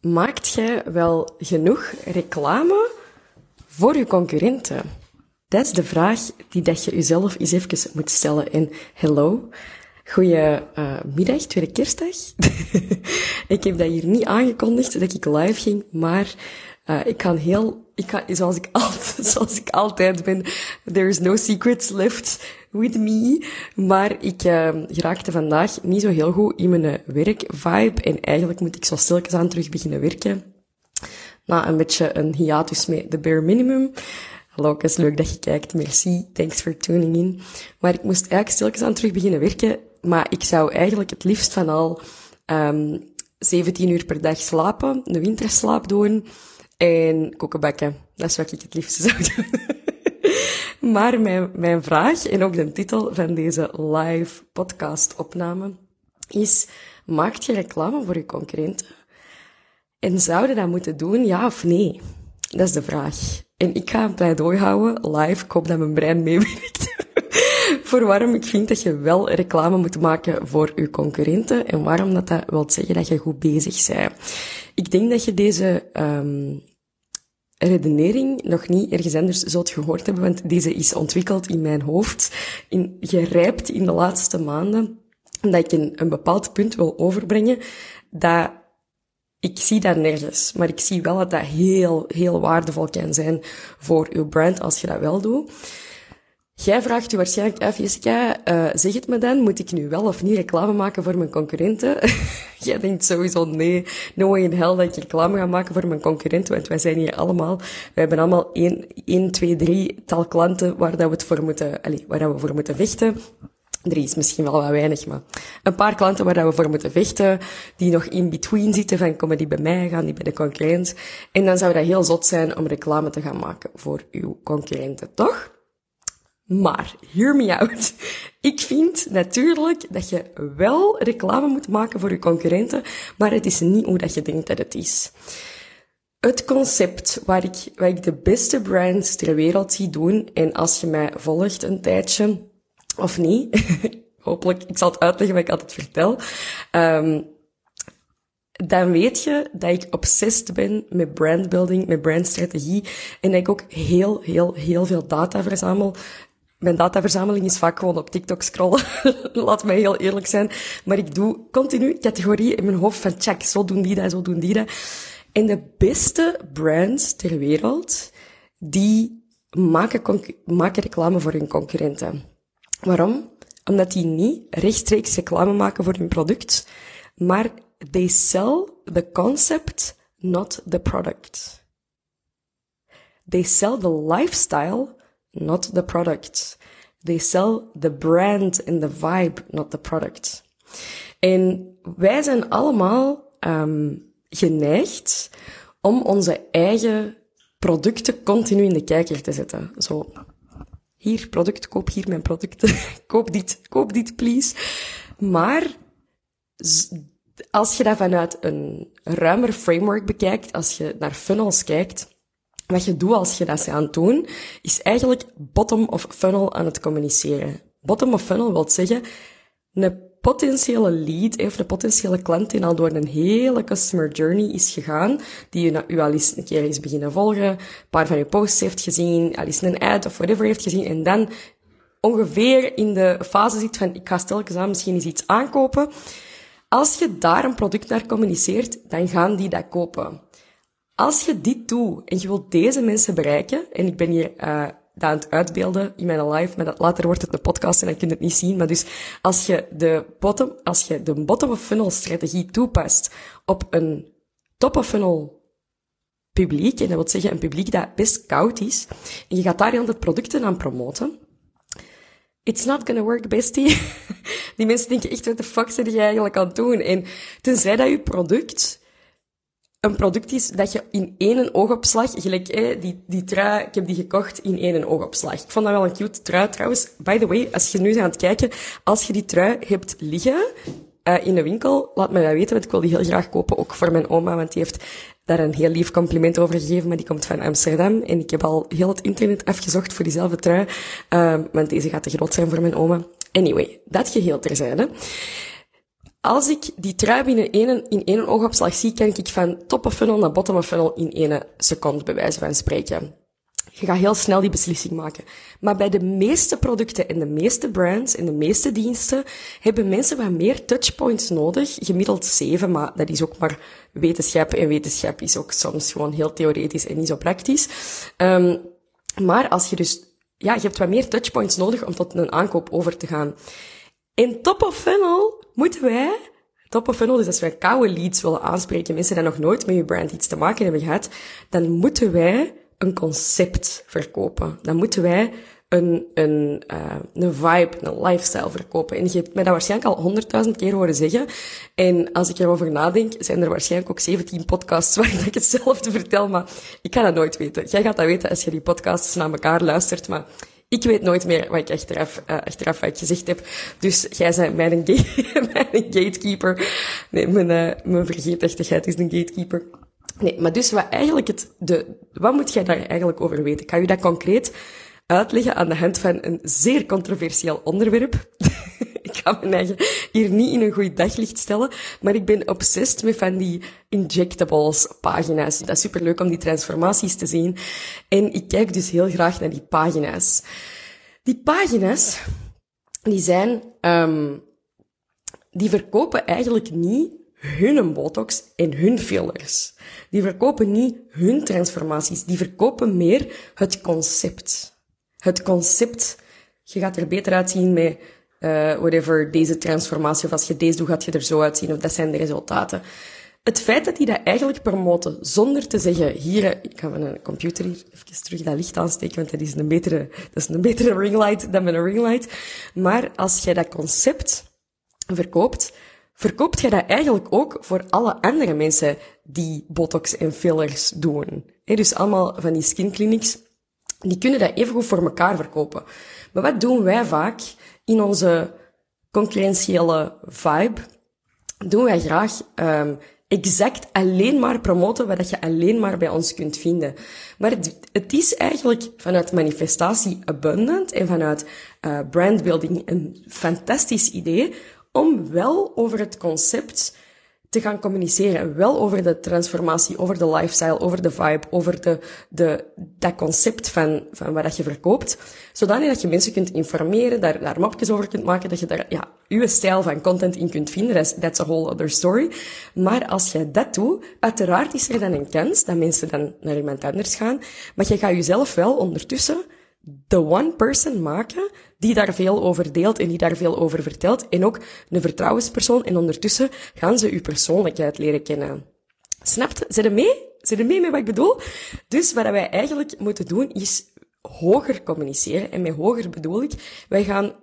Maakt jij wel genoeg reclame voor je concurrenten? Dat is de vraag die dat je jezelf eens even moet stellen. En hello, goedemiddag, uh, tweede kerstdag. ik heb dat hier niet aangekondigd dat ik live ging, maar uh, ik kan heel, ik kan, zoals ik altijd, ben, there is no secrets left with me. Maar ik uh, geraakte vandaag niet zo heel goed in mijn werkvibe. En eigenlijk moet ik zo stilletjes aan terug beginnen werken. Na een beetje een hiatus met de bare minimum. Hallo, is leuk dat je kijkt. Merci. Thanks for tuning in. Maar ik moest eigenlijk stilletjes aan terug beginnen werken. Maar ik zou eigenlijk het liefst van al um, 17 uur per dag slapen, de winterslaap doen en koken bakken. Dat is wat ik het liefst zou doen. maar mijn, mijn vraag en ook de titel van deze live podcast opname is, maakt je reclame voor je concurrenten? En zouden dat moeten doen, ja of nee? Dat is de vraag. En ik ga een pleidooi houden, live. Ik hoop dat mijn brein meewerkt. voor waarom ik vind dat je wel reclame moet maken voor je concurrenten. En waarom dat, dat wil zeggen dat je goed bezig bent. Ik denk dat je deze um, redenering nog niet ergens anders zult gehoord hebben, want deze is ontwikkeld in mijn hoofd, in, gerijpt in de laatste maanden, dat ik een, een bepaald punt wil overbrengen, dat ik zie dat nergens, maar ik zie wel dat dat heel, heel waardevol kan zijn voor uw brand als je dat wel doet. Jij vraagt je waarschijnlijk af, Jessica, uh, zeg het me dan, moet ik nu wel of niet reclame maken voor mijn concurrenten? Jij denkt sowieso, nee, no way in hell dat ik reclame ga maken voor mijn concurrenten, want wij zijn hier allemaal, wij hebben allemaal één, één, twee, drie tal klanten waar dat we het voor moeten, allez, waar dat we voor moeten vechten. Drie is misschien wel wat weinig, maar een paar klanten waar we voor moeten vechten, die nog in between zitten van komen die bij mij, gaan die bij de concurrent. En dan zou dat heel zot zijn om reclame te gaan maken voor uw concurrenten, toch? Maar, hear me out. Ik vind natuurlijk dat je wel reclame moet maken voor je concurrenten, maar het is niet hoe dat je denkt dat het is. Het concept waar ik, waar ik de beste brands ter wereld zie doen, en als je mij volgt een tijdje, of niet, hopelijk, ik zal het uitleggen wat ik altijd vertel, um, dan weet je dat ik obsessed ben met brandbuilding, met brandstrategie, en dat ik ook heel, heel, heel veel data verzamel mijn dataverzameling is vaak gewoon op TikTok scrollen. Laat mij heel eerlijk zijn. Maar ik doe continu categorieën in mijn hoofd van check, zo doen die dat, zo doen die dat. En de beste brands ter wereld, die maken, maken reclame voor hun concurrenten. Waarom? Omdat die niet rechtstreeks reclame maken voor hun product, maar they sell the concept, not the product. They sell the lifestyle, not the product. They sell the brand and the vibe, not the product. En wij zijn allemaal um, geneigd om onze eigen producten continu in de kijker te zetten. Zo, hier product, koop hier mijn producten, koop dit, koop dit please. Maar als je dat vanuit een ruimer framework bekijkt, als je naar funnels kijkt, wat je doet als je dat aan het doen, is eigenlijk bottom of funnel aan het communiceren. Bottom of funnel wil zeggen, een potentiële lead, of de potentiële klant die al door een hele customer journey is gegaan, die u al eens een keer is beginnen volgen, een paar van uw posts heeft gezien, al eens een ad of whatever heeft gezien, en dan ongeveer in de fase zit van, ik ga stelkens aan misschien eens iets aankopen. Als je daar een product naar communiceert, dan gaan die dat kopen. Als je dit doet en je wilt deze mensen bereiken, en ik ben hier uh, aan het uitbeelden in mijn live, maar dat, later wordt het een podcast en dan kun je het niet zien. Maar dus als je de bottom, als je de bottom of funnel strategie toepast op een top of funnel publiek, en dat wil zeggen een publiek dat best koud is, en je gaat daar altijd producten aan promoten, it's not gonna work, bestie. Die mensen denken echt, wat de fuck zit je eigenlijk aan het doen? En tenzij dat je product een product is dat je in één oogopslag, gelijk eh, die, die trui, ik heb die gekocht in één oogopslag. Ik vond dat wel een cute trui trouwens. By the way, als je nu aan het kijken, als je die trui hebt liggen uh, in de winkel, laat me dat weten, want ik wil die heel graag kopen, ook voor mijn oma, want die heeft daar een heel lief compliment over gegeven, maar die komt van Amsterdam. En ik heb al heel het internet afgezocht voor diezelfde trui, uh, want deze gaat te groot zijn voor mijn oma. Anyway, dat geheel terzijde. Als ik die trui binnen één, in één oogopslag zie, kan ik van top of funnel naar bottom of funnel in één seconde, bij wijze van spreken. Je gaat heel snel die beslissing maken. Maar bij de meeste producten en de meeste brands en de meeste diensten hebben mensen wat meer touchpoints nodig. Gemiddeld zeven, maar dat is ook maar wetenschap. En wetenschap is ook soms gewoon heel theoretisch en niet zo praktisch. Um, maar als je dus, ja, je hebt wat meer touchpoints nodig om tot een aankoop over te gaan. In top of funnel moeten wij, top of funnel, dus als wij koude leads willen aanspreken, mensen die nog nooit met je brand iets te maken hebben gehad, dan moeten wij een concept verkopen. Dan moeten wij een, een, uh, een vibe, een lifestyle verkopen. En je hebt mij dat waarschijnlijk al honderdduizend keer horen zeggen. En als ik erover nadenk, zijn er waarschijnlijk ook 17 podcasts waar ik hetzelfde vertel, maar ik ga dat nooit weten. Jij gaat dat weten als je die podcasts naar elkaar luistert, maar ik weet nooit meer wat ik achteraf, uh, achteraf wat gezegd heb. Dus jij bent mijn, mijn gatekeeper. Nee, mijn, uh, mijn vergeetachtigheid is een gatekeeper. Nee, maar dus wat eigenlijk het, de, wat moet jij daar eigenlijk over weten? Kan je dat concreet uitleggen aan de hand van een zeer controversieel onderwerp? ik ga mijn eigen hier niet in een goed daglicht stellen, maar ik ben obsessed met van die injectables pagina's. Dat is superleuk om die transformaties te zien. En ik kijk dus heel graag naar die pagina's. Die pagina's, die zijn, um, die verkopen eigenlijk niet hun botox en hun fillers. Die verkopen niet hun transformaties. Die verkopen meer het concept. Het concept. Je gaat er beter uitzien met uh, whatever, deze transformatie, of als je deze doet, gaat je er zo uitzien, of dat zijn de resultaten. Het feit dat die dat eigenlijk promoten, zonder te zeggen, hier, ik ga mijn computer hier even terug dat licht aansteken, want dat is een betere, dat is een betere ringlight dan mijn ringlight. Maar als jij dat concept verkoopt, verkoopt jij dat eigenlijk ook voor alle andere mensen die botox en fillers doen. Dus allemaal van die skin clinics, die kunnen dat even goed voor elkaar verkopen. Maar wat doen wij vaak? In onze concurrentiële vibe doen wij graag um, exact alleen maar promoten wat je alleen maar bij ons kunt vinden. Maar het, is eigenlijk vanuit manifestatie abundant en vanuit uh, brandbuilding een fantastisch idee om wel over het concept te gaan communiceren. Wel over de transformatie, over de lifestyle, over de vibe, over de, de, dat concept van, van wat je verkoopt. Zodanig dat je mensen kunt informeren, daar, daar mapjes over kunt maken, dat je daar, ja, uw stijl van content in kunt vinden. That's, that's a whole other story. Maar als jij dat doet, uiteraard is er dan een kans dat mensen dan naar iemand anders gaan. Maar je gaat jezelf wel ondertussen de one person maken die daar veel over deelt en die daar veel over vertelt. En ook een vertrouwenspersoon. En ondertussen gaan ze uw persoonlijkheid leren kennen. Snapt? Zit er mee? Zit er mee met wat ik bedoel? Dus wat wij eigenlijk moeten doen is hoger communiceren. En met hoger bedoel ik, wij gaan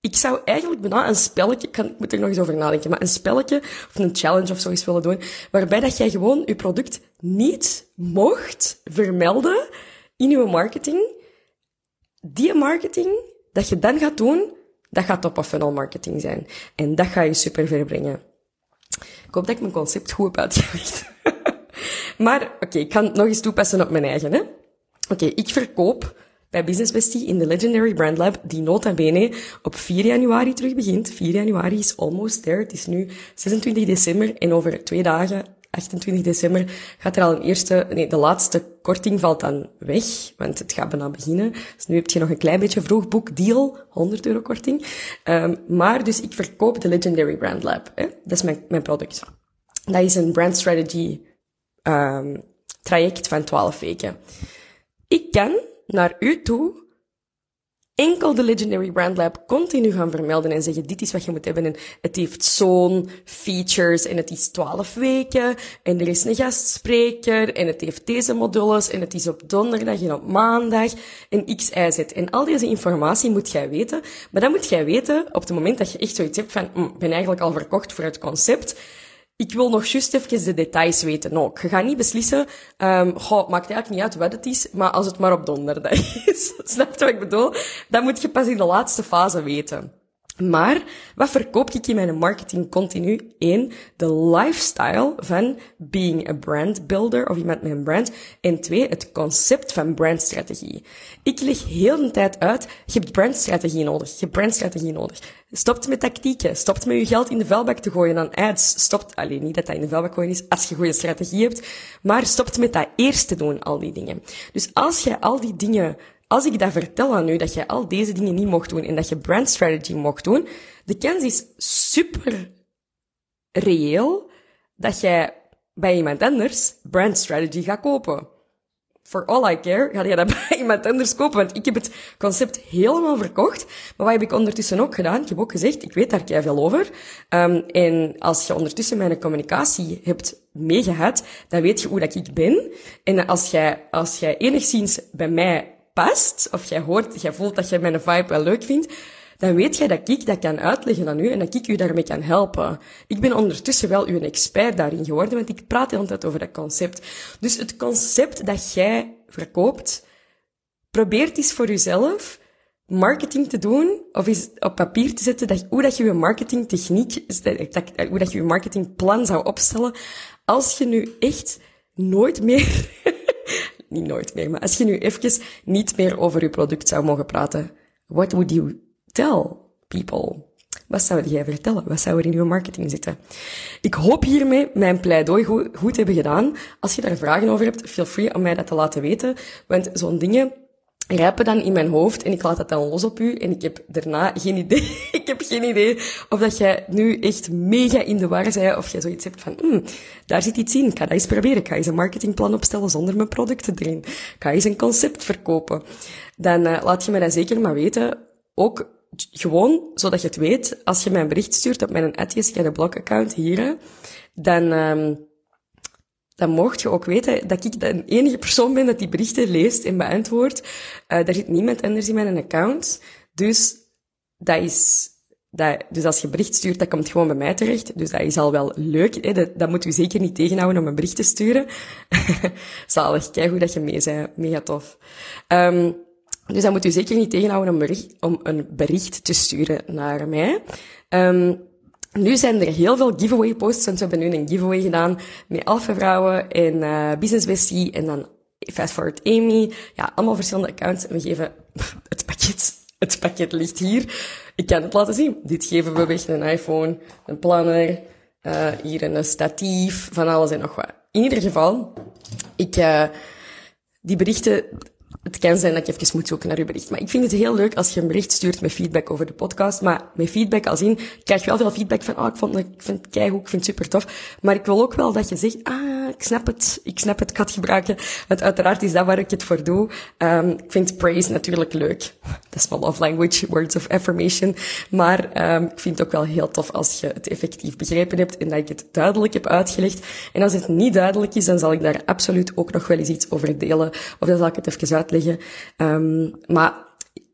ik zou eigenlijk bijna een spelletje, ik, kan, ik moet er nog eens over nadenken, maar een spelletje of een challenge of zoiets willen doen, waarbij dat jij gewoon je product niet mocht vermelden in je marketing. Die marketing dat je dan gaat doen, dat gaat top of funnel marketing zijn. En dat ga je super ver brengen. Ik hoop dat ik mijn concept goed heb uitgelegd. maar oké, ik ga het nog eens toepassen op mijn eigen. Oké, ik verkoop bij Business Bestie in de Legendary Brand Lab, die nota bene op 4 januari terug begint. 4 januari is almost there. Het is nu 26 december en over twee dagen, 28 december, gaat er al een eerste, nee, de laatste korting valt dan weg, want het gaat bijna beginnen. Dus nu heb je nog een klein beetje vroegboekdeal, 100 euro korting. Um, maar dus ik verkoop de Legendary Brand Lab. Hè? Dat is mijn, mijn product. Dat is een brand strategy um, traject van 12 weken. Ik kan naar u toe enkel de Legendary Brand Lab continu gaan vermelden en zeggen, dit is wat je moet hebben en het heeft zo'n features en het is 12 weken en er is een gastspreker en het heeft deze modules en het is op donderdag en op maandag en x. En al deze informatie moet jij weten, maar dan moet jij weten op het moment dat je echt zoiets hebt van, mm, ben eigenlijk al verkocht voor het concept, ik wil nog juist even de details weten ook. Je gaat niet beslissen, um, goh, maakt eigenlijk niet uit wat het is, maar als het maar op donderdag is. Snap je wat ik bedoel? Dan moet je pas in de laatste fase weten. Maar wat verkoop ik in mijn marketing continu? Eén, de lifestyle van being a brand builder of iemand met een brand. En twee, het concept van brandstrategie. Ik leg heel de tijd uit, je hebt brandstrategie nodig. Je hebt brandstrategie nodig. Stopt met tactieken. Stopt met je geld in de vuilbak te gooien aan ads. Stopt, alleen niet dat dat in de vuilbak gooien is, als je goede strategie hebt. Maar stopt met dat eerst te doen, al die dingen. Dus als je al die dingen als ik dat vertel aan u, dat je al deze dingen niet mocht doen en dat je brand strategy mocht doen, de kans is super reëel dat jij bij iemand anders brand strategy gaat kopen. For all I care, ga je dat bij iemand anders kopen, want ik heb het concept helemaal verkocht. Maar wat heb ik ondertussen ook gedaan? Ik heb ook gezegd, ik weet daar kei veel over. Um, en als je ondertussen mijn communicatie hebt meegehad, dan weet je hoe dat ik ben. En als jij, als jij enigszins bij mij past, of jij hoort, jij voelt dat jij mijn vibe wel leuk vindt, dan weet jij dat ik dat kan uitleggen aan u en dat ik u daarmee kan helpen. Ik ben ondertussen wel uw expert daarin geworden, want ik praat de hele tijd over dat concept. Dus het concept dat jij verkoopt, probeer eens voor jezelf marketing te doen, of eens op papier te zetten dat, hoe dat je je marketingtechniek, hoe dat je je marketingplan zou opstellen, als je nu echt nooit meer niet nooit meer, maar als je nu even niet meer over je product zou mogen praten, what would you tell people? Wat zou jij vertellen? Wat zou er in je marketing zitten? Ik hoop hiermee mijn pleidooi goed, goed hebben gedaan. Als je daar vragen over hebt, feel free om mij dat te laten weten. Want zo'n dingen rijpen dan in mijn hoofd en ik laat dat dan los op u en ik heb daarna geen idee, ik heb geen idee of dat jij nu echt mega in de war bent of jij zoiets hebt van, hmm, daar zit iets in, ik ga dat eens proberen, ik ga eens een marketingplan opstellen zonder mijn producten erin, ik ga eens een concept verkopen. Dan uh, laat je me dat zeker maar weten, ook gewoon, zodat je het weet, als je mij een bericht stuurt op mijn Etienne de Blog account hier, dan... Um, dan mocht je ook weten dat ik de enige persoon ben dat die berichten leest en beantwoordt. Uh, daar zit niemand anders in mijn account. Dus dat is, dat, dus als je bericht stuurt, dat komt gewoon bij mij terecht. Dus dat is al wel leuk. Hè? Dat, dat moet u zeker niet tegenhouden om een bericht te sturen. Zalig, kijk hoe dat je mee bent. Mega tof. Um, dus dat moet u zeker niet tegenhouden om, bericht, om een bericht te sturen naar mij. Um, nu zijn er heel veel giveaway posts, want we hebben nu een giveaway gedaan met Alpha Vrouwen en uh, Business Bestie en dan Fast Forward Amy. Ja, allemaal verschillende accounts. En we geven het pakket. Het pakket ligt hier. Ik kan het laten zien. Dit geven we weg. Een iPhone, een planner, uh, hier een statief, van alles en nog wat. In ieder geval, ik, uh, die berichten, het kan zijn dat ik even moet zoeken naar uw bericht. Maar ik vind het heel leuk als je een bericht stuurt met feedback over de podcast. Maar met feedback als in, ik krijg wel veel feedback van, oh, ik, vond, ik vind het keigoed, ik vind het super tof. Maar ik wil ook wel dat je zegt, ah, ik snap het, ik snap het, ik het gebruiken. Want uiteraard is dat waar ik het voor doe. Um, ik vind praise natuurlijk leuk. Dat is mijn love language, words of affirmation. Maar um, ik vind het ook wel heel tof als je het effectief begrepen hebt en dat ik het duidelijk heb uitgelegd. En als het niet duidelijk is, dan zal ik daar absoluut ook nog wel eens iets over delen. Of dan zal ik het even Um, maar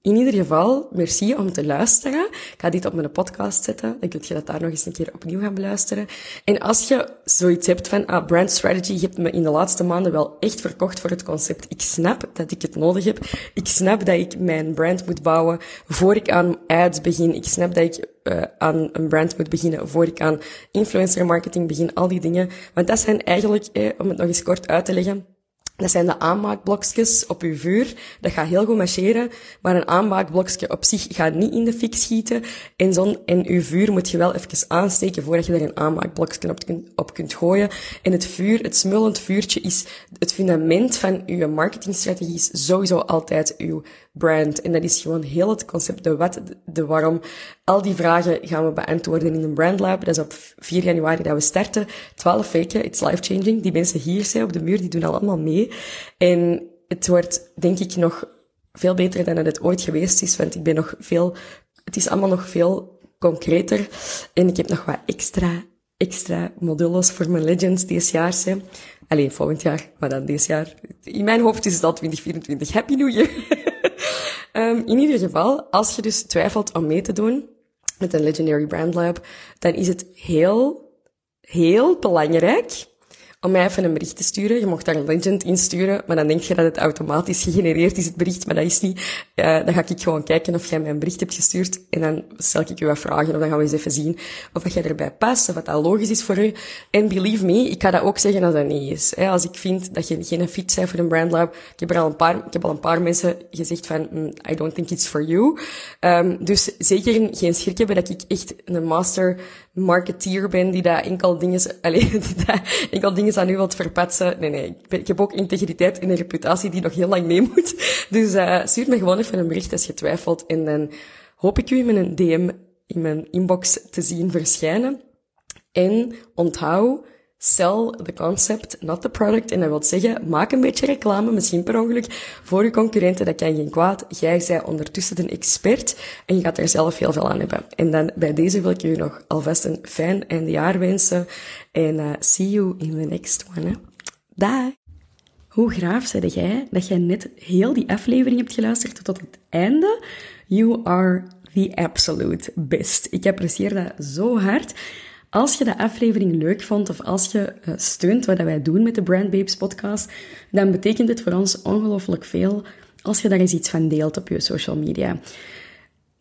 in ieder geval, merci om te luisteren. Ik ga dit op mijn podcast zetten. Dan kun je dat daar nog eens een keer opnieuw gaan beluisteren. En als je zoiets hebt van, ah, brand strategy, je hebt me in de laatste maanden wel echt verkocht voor het concept. Ik snap dat ik het nodig heb. Ik snap dat ik mijn brand moet bouwen voor ik aan ads begin. Ik snap dat ik uh, aan een brand moet beginnen voor ik aan influencer marketing begin. Al die dingen. Want dat zijn eigenlijk, eh, om het nog eens kort uit te leggen, dat zijn de aanmaakblokjes op uw vuur. Dat gaat heel goed marcheren, maar een aanmaakblokje op zich gaat niet in de fik schieten. En, zon, en uw vuur moet je wel even aansteken voordat je er een aanmaakblokje op, op kunt gooien. En het vuur, het smullend vuurtje, is het fundament van uw marketingstrategie, is sowieso altijd uw brand. En dat is gewoon heel het concept, de wat, de waarom. Al die vragen gaan we beantwoorden in een Brand Lab. Dat is op 4 januari dat we starten. 12 weken, it's life-changing. Die mensen hier zijn op de muur, die doen allemaal mee. En het wordt, denk ik, nog veel beter dan het ooit geweest is, want ik ben nog veel, het is allemaal nog veel concreter. En ik heb nog wat extra, extra modules voor mijn Legends deze jaar. Hè. Alleen volgend jaar, maar dan deze jaar. In mijn hoofd is het al 2024. Happy New Year! um, in ieder geval, als je dus twijfelt om mee te doen met een Legendary Brand Lab, dan is het heel, heel belangrijk om mij even een bericht te sturen. Je mocht daar een legend in sturen, maar dan denk je dat het automatisch gegenereerd is, het bericht, maar dat is niet. Dan ga ik gewoon kijken of jij mij een bericht hebt gestuurd en dan stel ik je wat vragen of dan gaan we eens even zien of dat jij erbij past, of wat dat logisch is voor u. En believe me, ik ga dat ook zeggen als dat niet is. Als ik vind dat je geen fit bent voor een brandlab, ik heb er al een paar, ik heb al een paar mensen gezegd van, mm, I don't think it's for you. Um, dus zeker geen schrik hebben dat ik echt een master marketeer ben die daar enkel dingen, allez, die daar enkel dingen aan u wilt verpatsen. Nee, nee. Ik, heb ook integriteit en een reputatie die nog heel lang mee moet. Dus uh, stuur me gewoon even een bericht als je twijfelt. En dan hoop ik u in mijn DM, in mijn inbox te zien verschijnen. En onthoud, Sell the concept, not the product. En dat wil zeggen, maak een beetje reclame, misschien per ongeluk, voor je concurrenten. Dat kan geen kwaad. Jij bent ondertussen een expert en je gaat er zelf heel veel aan hebben. En dan bij deze wil ik je nog alvast een fijn eindejaar wensen. En uh, see you in the next one. Hè. Hoe graaf zei jij dat jij net heel die aflevering hebt geluisterd tot het einde? You are the absolute best. Ik apprecieer dat zo hard. Als je de aflevering leuk vond of als je uh, steunt wat wij doen met de Brand Babes podcast, dan betekent het voor ons ongelooflijk veel als je daar eens iets van deelt op je social media